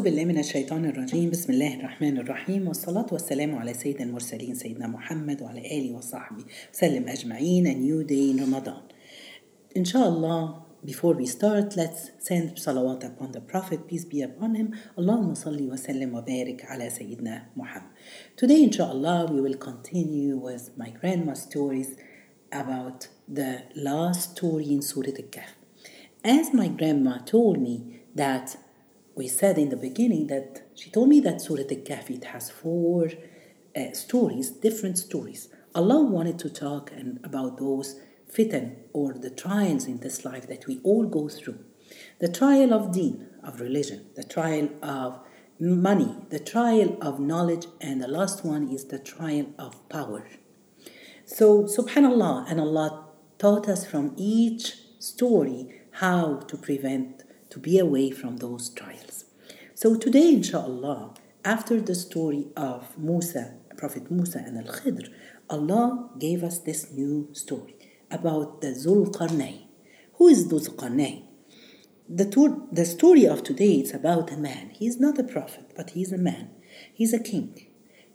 أعوذ بالله من الشيطان الرجيم بسم الله الرحمن الرحيم والصلاة والسلام على سيد المرسلين سيدنا محمد وعلى آله وصحبه وسلم أجمعين a new day in Ramadan Inshallah before we start let's send salawat upon the Prophet peace be upon him اللهم صل وسلم وبارك على سيدنا Muhammad Today inshallah we will continue with my grandma's stories about the last story in Surah Al-Kahf As my grandma told me that we said in the beginning that she told me that Surah Al-Kahf it has four uh, stories, different stories. Allah wanted to talk and about those fitan or the trials in this life that we all go through. The trial of deen, of religion, the trial of money, the trial of knowledge, and the last one is the trial of power. So, subhanAllah, and Allah taught us from each story how to prevent to be away from those trials. So today, inshallah, after the story of Musa, Prophet Musa and Al Khidr, Allah gave us this new story about the Zulqarnain. Who is Zulqarnain? The, tour, the story of today is about a man. He is not a prophet, but he's a man. He's a king.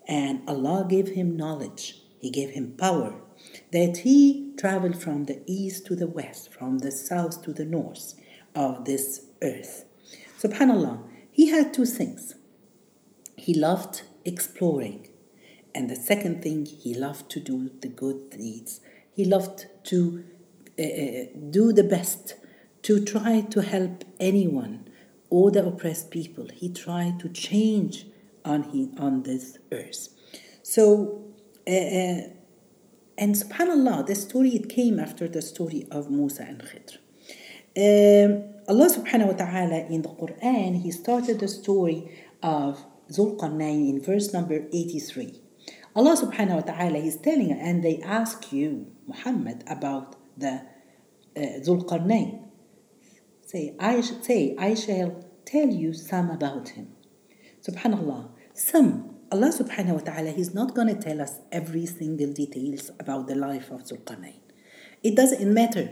And Allah gave him knowledge, He gave him power, that he traveled from the east to the west, from the south to the north of this earth. Subhanallah, he had two things. He loved exploring, and the second thing, he loved to do the good deeds. He loved to uh, do the best, to try to help anyone or the oppressed people. He tried to change on he, on this earth. So, uh, and subhanallah, the story it came after the story of Musa and Khidr. Um, Allah subhanahu wa ta'ala in the Quran, He started the story of Zulqarnain in verse number 83. Allah subhanahu wa ta'ala is telling, and they ask you, Muhammad, about the uh, Zulqarnain. Say I, say, I shall tell you some about him. Subhanallah. Some. Allah subhanahu wa ta'ala, He's not going to tell us every single details about the life of Zulqarnain. It doesn't matter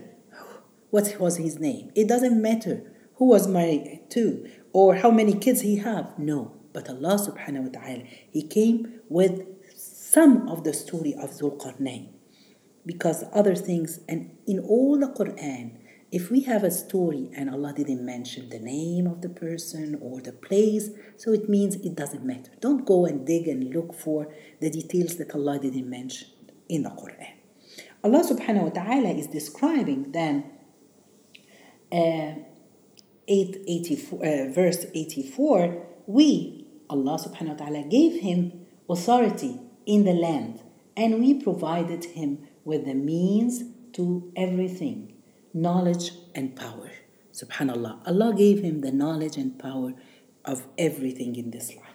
what was his name. It doesn't matter who was married to or how many kids he have. No, but Allah subhanahu wa ta'ala, He came with some of the story of Zulqarnain. Because other things, and in all the Quran, if we have a story and Allah didn't mention the name of the person or the place, so it means it doesn't matter. Don't go and dig and look for the details that Allah didn't mention in the Quran. Allah subhanahu wa ta'ala is describing then uh, 884, uh, verse 84, we, Allah subhanahu wa ta'ala, gave him authority in the land and we provided him with the means to everything knowledge and power. Subhanallah. Allah gave him the knowledge and power of everything in this life.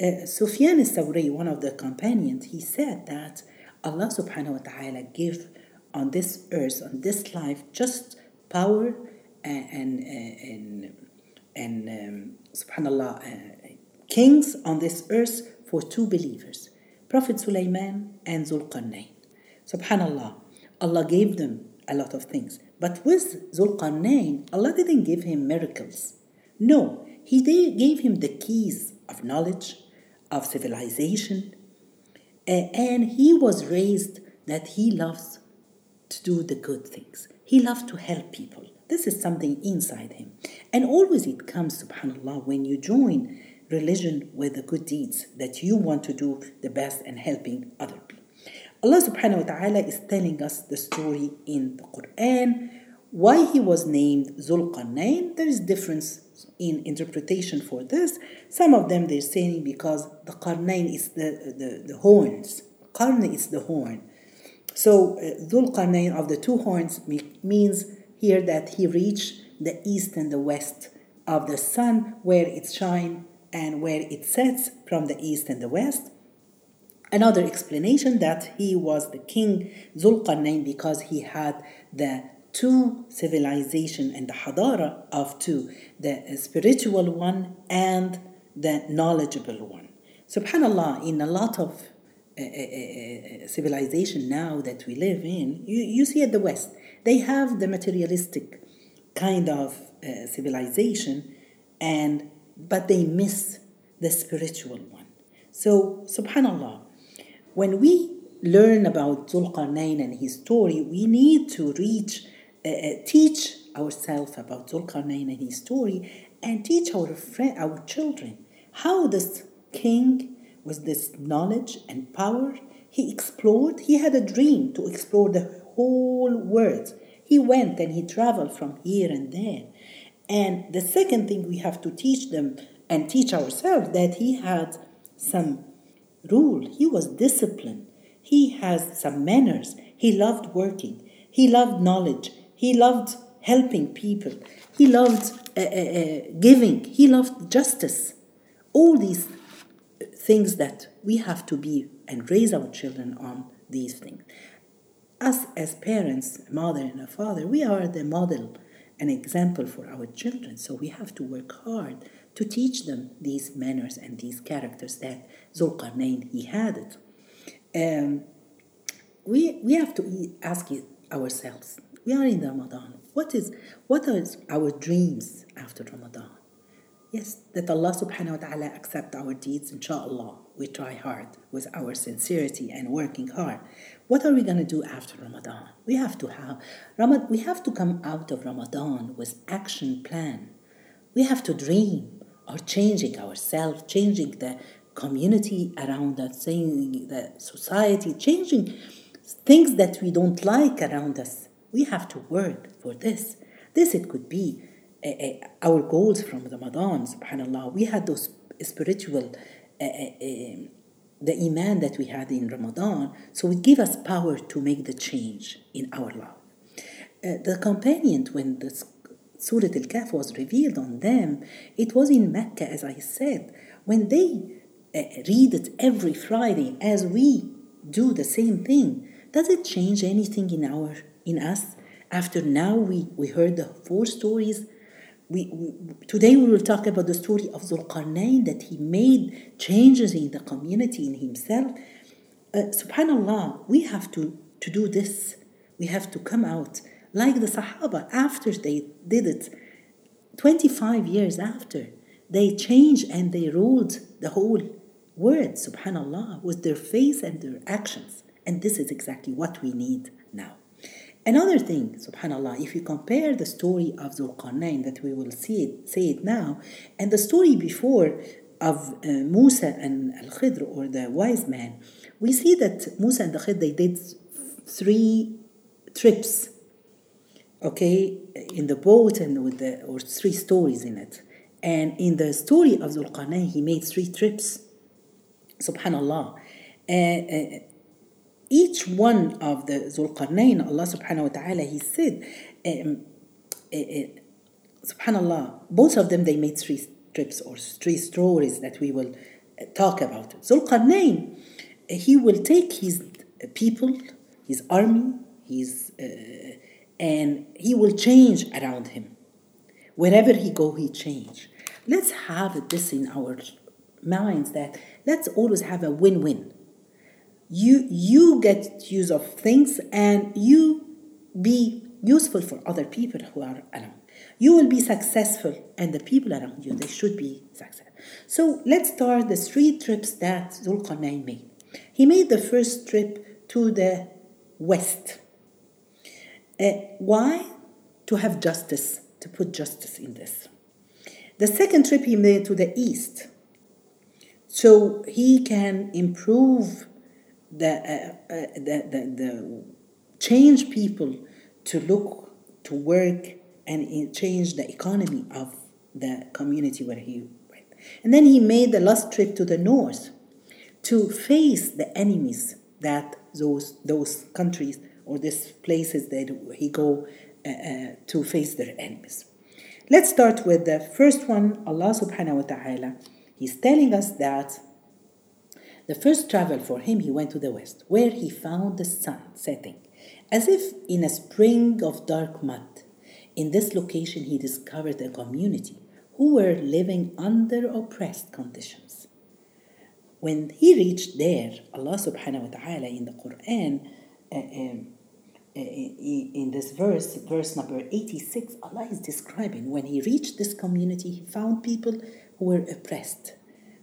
Uh, Sufyan al-Sawri, one of the companions, he said that Allah subhanahu wa ta'ala gave on this earth, on this life, just power and and and um, subhanallah uh, kings on this earth for two believers prophet sulaiman and zulqarnain subhanallah allah gave them a lot of things. But with zulqarnain allah didn't give him miracles. No he gave him the keys of knowledge of civilization and he was raised that he loves to do the good things. He loved to help people this is something inside him. And always it comes, subhanAllah, when you join religion with the good deeds that you want to do the best and helping other people. Allah subhanahu wa ta'ala is telling us the story in the Quran. Why he was named Zulqarnain, there is difference in interpretation for this. Some of them they're saying because the Qarnain is the, the, the horns. Qarn is the horn. So uh, Zulqarnain of the two horns means here that he reached the east and the west of the sun, where it shines and where it sets from the east and the west. Another explanation that he was the king Zulqarnain because he had the two civilization and the hadara of two, the spiritual one and the knowledgeable one. Subhanallah, in a lot of civilization now that we live in, you, you see at the West, they have the materialistic kind of uh, civilization and but they miss the spiritual one. So, subhanAllah, when we learn about Zulqarnain and his story, we need to reach, uh, uh teach ourselves about Zulqarnain and his story, and teach our friend, our children how this king with this knowledge and power he explored. He had a dream to explore the whole world. He went and he traveled from here and there. And the second thing we have to teach them and teach ourselves that he had some rule. He was disciplined. He has some manners. He loved working. He loved knowledge. He loved helping people. He loved uh, uh, uh, giving. He loved justice. All these things that we have to be and raise our children on these things. Us as parents, mother and a father, we are the model and example for our children. So we have to work hard to teach them these manners and these characters that Zulqarnain he had it. Um, we we have to ask ourselves. We are in Ramadan. What is what are our dreams after Ramadan? Yes, that Allah subhanahu wa ta'ala accept our deeds, inshallah. We try hard with our sincerity and working hard. What are we gonna do after Ramadan? We have to have Ramad we have to come out of Ramadan with action plan. We have to dream of changing ourselves, changing the community around us, changing the society, changing things that we don't like around us. We have to work for this. This it could be our goals from Ramadan, subhanAllah, we had those spiritual, uh, the iman that we had in Ramadan, so it gave us power to make the change in our life. the companion, when the Surah Al Kahf was revealed on them, it was in Mecca, as I said. When they read it every Friday, as we do the same thing, does it change anything in our in us? After now we, we heard the four stories we, we, today we will talk about the story of Zulqarnain that he made changes in the community in himself. Uh, Subhanallah, we have to, to do this. We have to come out like the Sahaba after they did it. 25 years after, they changed and they ruled the whole world, subhanallah, with their face and their actions. And this is exactly what we need now. Another thing, subhanAllah, if you compare the story of Zulqarnain that we will see it, say it now, and the story before of uh, Musa and Al Khidr or the wise man, we see that Musa and the Khidr they did three trips, okay, in the boat and with the or three stories in it. And in the story of Zulqarnain, he made three trips. Subhanallah. Uh, uh, each one of the Zulqarnain, Allah subhanahu wa ta'ala, He said, um, uh, uh, subhanallah, both of them they made three trips or three stories that we will uh, talk about. Zulqarnain, he will take his people, his army, his, uh, and he will change around him. Wherever he go, he change. Let's have this in our minds that let's always have a win-win you you get use of things and you be useful for other people who are around. You will be successful and the people around you they should be successful so let's start the three trips that zulqarnain made. He made the first trip to the west. Uh, why? To have justice to put justice in this. The second trip he made to the east. So he can improve the, uh, uh, change people to look to work and change the economy of the community where he went. And then he made the last trip to the north to face the enemies that those those countries or these places that he go uh, uh, to face their enemies. Let's start with the first one. Allah Subhanahu wa Taala. He's telling us that the first travel for him, he went to the west, where he found the sun setting, as if in a spring of dark mud. In this location, he discovered a community who were living under oppressed conditions. When he reached there, Allah subhanahu wa ta'ala in the Quran, uh, um, uh, in this verse, verse number 86, Allah is describing when he reached this community, he found people who were oppressed.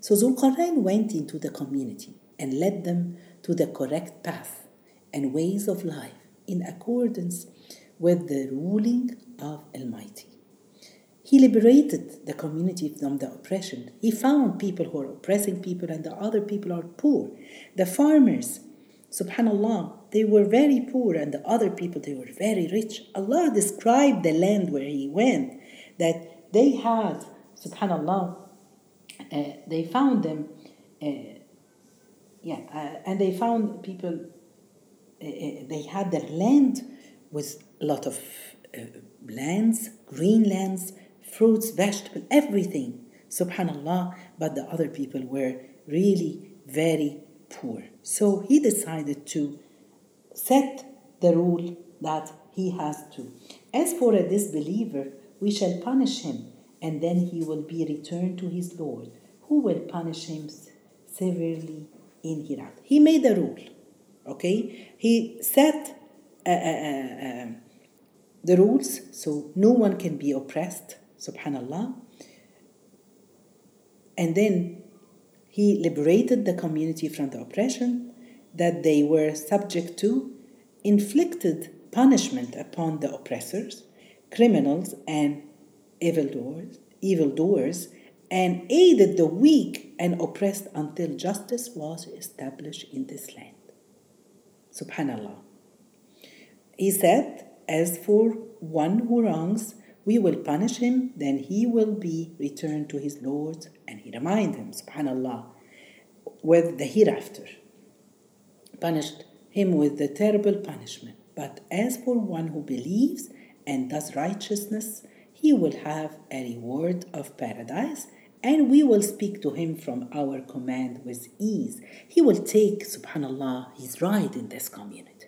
So Zulqarnain went into the community and led them to the correct path and ways of life in accordance with the ruling of Almighty. He liberated the community from the oppression. He found people who are oppressing people and the other people are poor. The farmers, subhanallah, they were very poor and the other people, they were very rich. Allah described the land where he went that they had, subhanallah, uh, they found them, uh, yeah, uh, and they found people, uh, uh, they had their land with a lot of uh, lands, green lands, fruits, vegetables, everything. Subhanallah, but the other people were really very poor. So he decided to set the rule that he has to. As for a disbeliever, we shall punish him, and then he will be returned to his Lord, who will punish him severely in hereafter. He made a rule, okay? He set uh, uh, uh, the rules so no one can be oppressed, subhanallah. And then he liberated the community from the oppression that they were subject to, inflicted punishment upon the oppressors, criminals, and evildoers, evildoers, and aided the weak and oppressed until justice was established in this land. Subhanallah. He said, As for one who wrongs, we will punish him, then he will be returned to his Lord. And he reminded him, subhanAllah, with the hereafter. Punished him with the terrible punishment. But as for one who believes and does righteousness, he will have a reward of paradise, and we will speak to him from our command with ease. He will take, subhanAllah, his right in this community.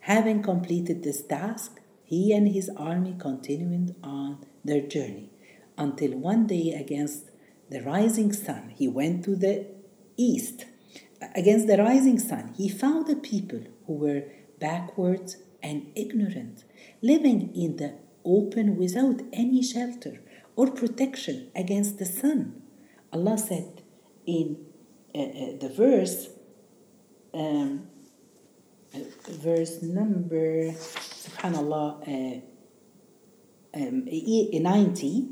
Having completed this task, he and his army continued on their journey until one day against the rising sun he went to the east against the rising sun he found a people who were backward and ignorant living in the open without any shelter or protection against the sun. Allah said in uh, uh, the verse um, verse number subhanallah uh, um, 90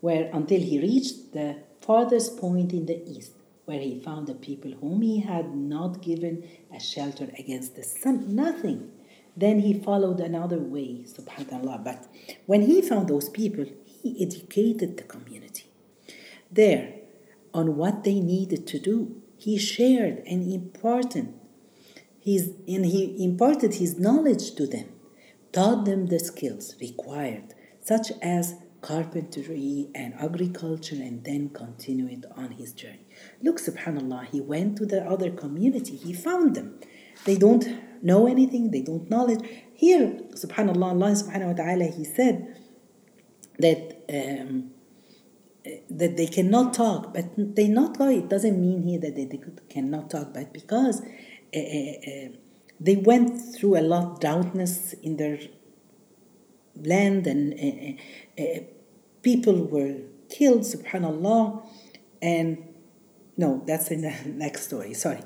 where until he reached the farthest point in the east where he found the people whom he had not given a shelter against the sun. Nothing then he followed another way subhanallah. But when he found those people he educated the community. There on what they needed to do he shared and imparted his, and he imparted his knowledge to them taught them the skills required, such as carpentry and agriculture, and then continued on his journey. Look, subhanAllah, he went to the other community, he found them. They don't know anything, they don't knowledge. Here, subhanAllah, Allah subhanahu wa ta'ala, he said that. Um, that they cannot talk, but they not talk. It doesn't mean here that they, cannot talk, but because uh, uh, they went through a lot of in their land and uh, uh, people were killed subhanallah and no that's in the next story sorry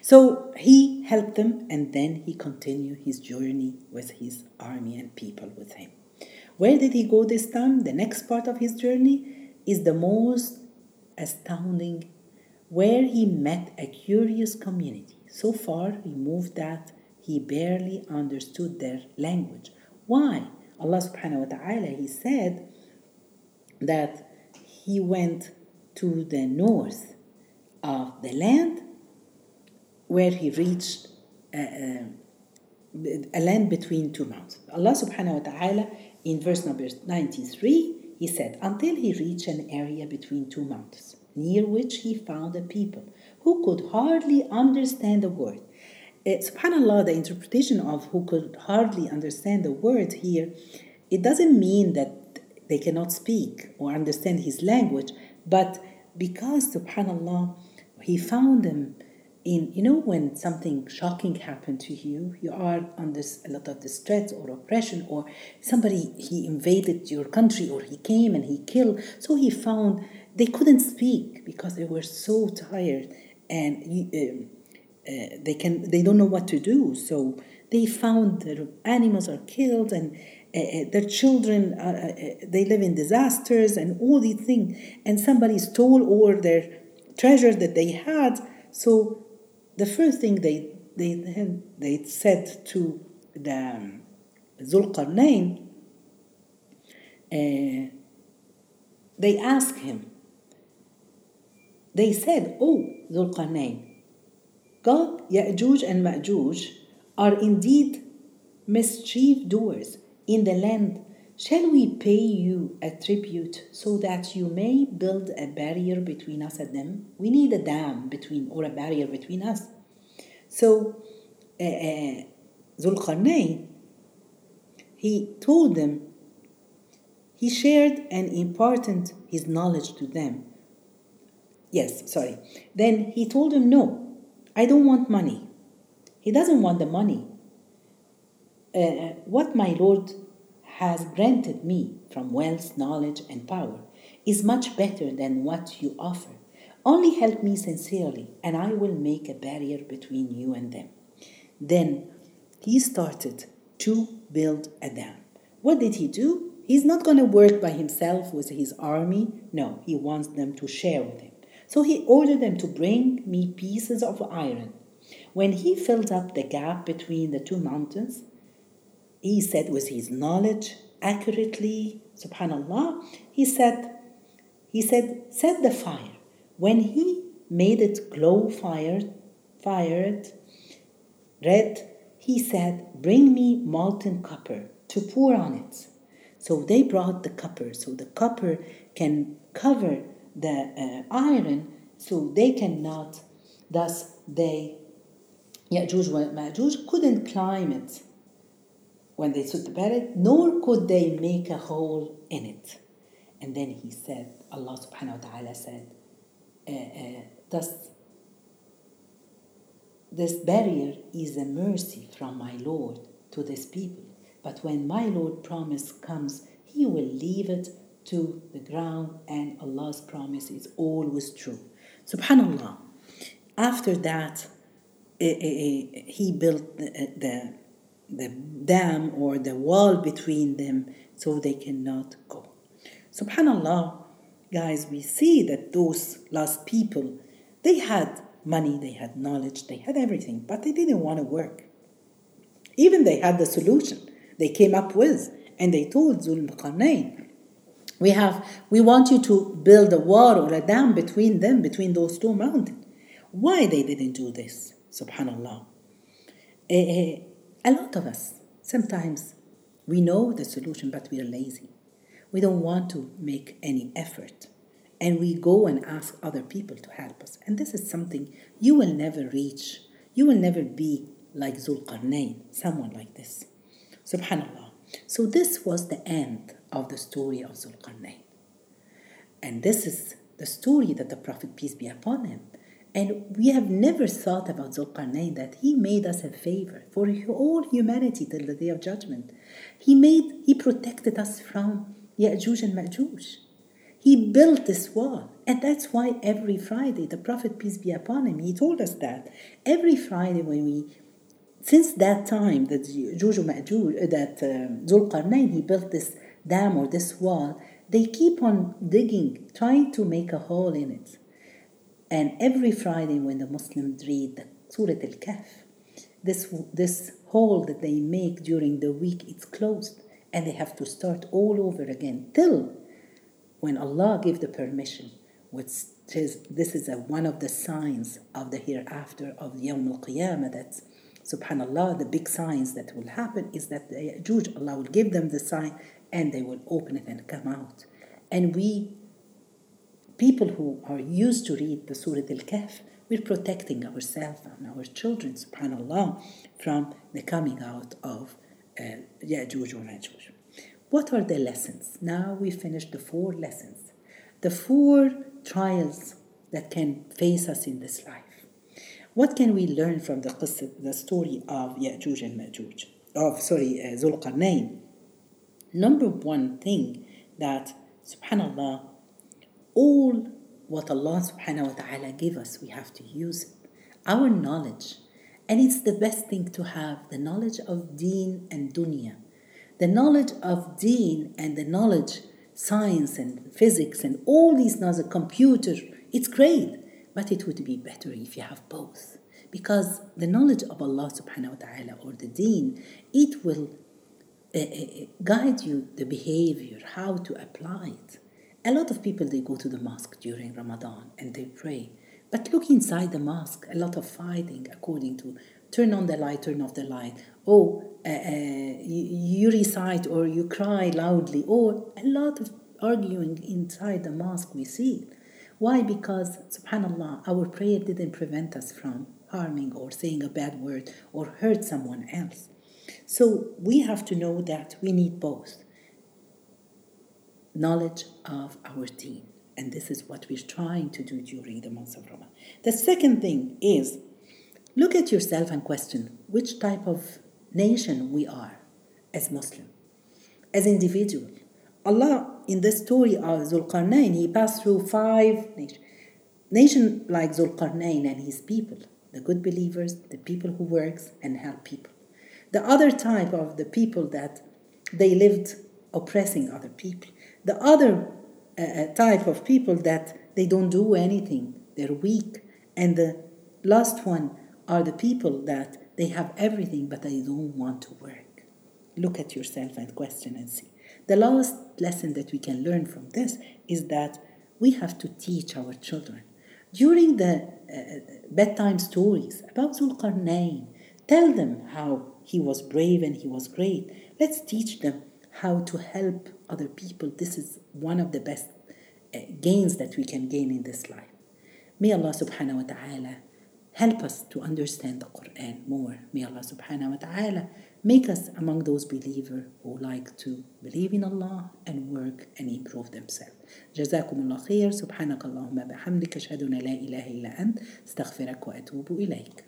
so he helped them and then he continued his journey with his army and people with him where did he go this time the next part of his journey is the most astounding where he met a curious community so far removed that he barely understood their language. Why? Allah subhanahu wa ta'ala, He said that He went to the north of the land where He reached a, a, a land between two mountains. Allah subhanahu wa ta'ala, in verse number 93, He said, Until He reached an area between two mountains, near which He found a people who could hardly understand a word uh, subhanallah the interpretation of who could hardly understand the word here. It doesn't mean that they cannot speak or understand his language but because subhanallah he found them in you know when something shocking happened to you you are under a lot of distress or oppression or somebody he invaded your country or he came and he killed. So he found they couldn't speak because they were so tired and um, uh, they can they don't know what to do. So they found their animals are killed and uh, uh their children uh, uh, they live in disasters and all these things and somebody stole all their treasures that they had. So the first thing they they they said to the um, Zulqarnain, they asked him. They said, "Oh, Zulqarnain, God, Ya'juj and Ma'juj are indeed mischief doers in the land. Shall we pay you a tribute so that you may build a barrier between us and them? We need a dam between or a barrier between us. So, uh, uh, Zulqarnain, he told them, he shared and imparted his knowledge to them. Yes, sorry. Then he told them, No, I don't want money. He doesn't want the money. Uh, what my Lord has granted me from wealth, knowledge, and power is much better than what you offer. Only help me sincerely, and I will make a barrier between you and them. Then he started to build a dam. What did he do? He's not going to work by himself with his army. No, he wants them to share with him. So he ordered them to bring me pieces of iron. When he filled up the gap between the two mountains, he said with his knowledge accurately, subhanallah, he said, he said, set the fire. When he made it glow fired, fired, red, he said, bring me molten copper to pour on it. So they brought the copper, so the copper can cover the uh, iron, so they cannot, thus they, Ya'juj and Ma'juj couldn't climb it when they stood about it, nor could they make a hole in it. And then he said, Allah subhanahu wa ta'ala said, uh, uh, thus this barrier is a mercy from my Lord to this people. But when my Lord promise comes, he will leave it to the ground and Allah's promise is always true. Subhanallah. After that, eh, eh, eh, he built the, the dam or the wall between them so they cannot go. Subhanallah, guys, we see that those lost people, they had money, they had knowledge, they had everything, but they didn't want to work. Even they had the solution they came up with, and they told Zulqarnain, we have, we want you to build a wall or a dam between them, between those two mountains. Why they didn't do this? Subhanallah. Uh, a lot of us, sometimes we know the solution, but we are lazy. We don't want to make any effort. And we go and ask other people to help us. And this is something you will never reach. You will never be like Zulqarnain, someone like this. Subhanallah. So, this was the end of the story of Zulqarnain. And this is the story that the Prophet, peace be upon him, and we have never thought about Zulqarnain that he made us a favor for all humanity till the day of judgment. He made, he protected us from Ya'juj and Ma'juj. He built this wall. And that's why every Friday, the Prophet, peace be upon him, he told us that. Every Friday when we, since that time that and Ma'juj, that um, Zulqarnain, he built this dam or this wall, they keep on digging, trying to make a hole in it. And every Friday when the Muslims read the Surah Al-Kahf, this, this hole that they make during the week, it's closed. And they have to start all over again till when Allah gives the permission, which is, this is a, one of the signs of the hereafter of Yawm al-Qiyamah, that subhanallah, the big signs that will happen is that the Ya'juj, Allah will give them the sign and they will open it and come out. And we people who are used to read the Surah Al-Kahf, we're protecting ourselves and our children, subhanAllah, from the coming out of uh, Ya'juj or Ma'juj. What are the lessons? Now we finished the four lessons, the four trials that can face us in this life. What can we learn from the, the story of Ya'juj and Ma'juj? Of, sorry, uh, Zulqarnain. Number one thing that, subhanAllah, all what Allah subhanahu wa ta'ala give us, we have to use it. Our knowledge. And it's the best thing to have the knowledge of deen and dunya. The knowledge of deen and the knowledge, science and physics and all these knowledge, computer, it's great. But it would be better if you have both. Because the knowledge of Allah subhanahu wa ta'ala or the deen, it will uh, guide you the behavior, how to apply it. A lot of people they go to the mosque during Ramadan and they pray. But look inside the mosque, a lot of fighting according to turn on the light, turn off the light. Oh, uh, uh, you, you recite or you cry loudly, or a lot of arguing inside the mosque we see. Why? Because, subhanAllah, our prayer didn't prevent us from harming or saying a bad word or hurt someone else. So we have to know that we need both knowledge of our deen. And this is what we're trying to do during the month of Ramadan. The second thing is look at yourself and question which type of nation we are as Muslim, as individual. Allah, in the story of Zulqarnain, he passed through five nations. Nation like Zulqarnain and his people, the good believers, the people who works and help people. The other type of the people that they lived oppressing other people. The other uh, uh, type of people that they don't do anything, they're weak. And the last one are the people that they have everything but they don't want to work. Look at yourself and question and see. The last lesson that we can learn from this is that we have to teach our children. During the uh, bedtime stories about Zulqarnain, tell them how he was brave and he was great. Let's teach them how to help other people. This is one of the best uh, gains that we can gain in this life. May Allah subhanahu wa ta'ala help us to understand the Quran more. May Allah subhanahu wa ta'ala make us among those believers who like to believe in Allah and work and improve themselves. جزاكم الله خير سبحانك اللهم بحمدك أشهد أن لا إله إلا أنت استغفرك وأتوب إليك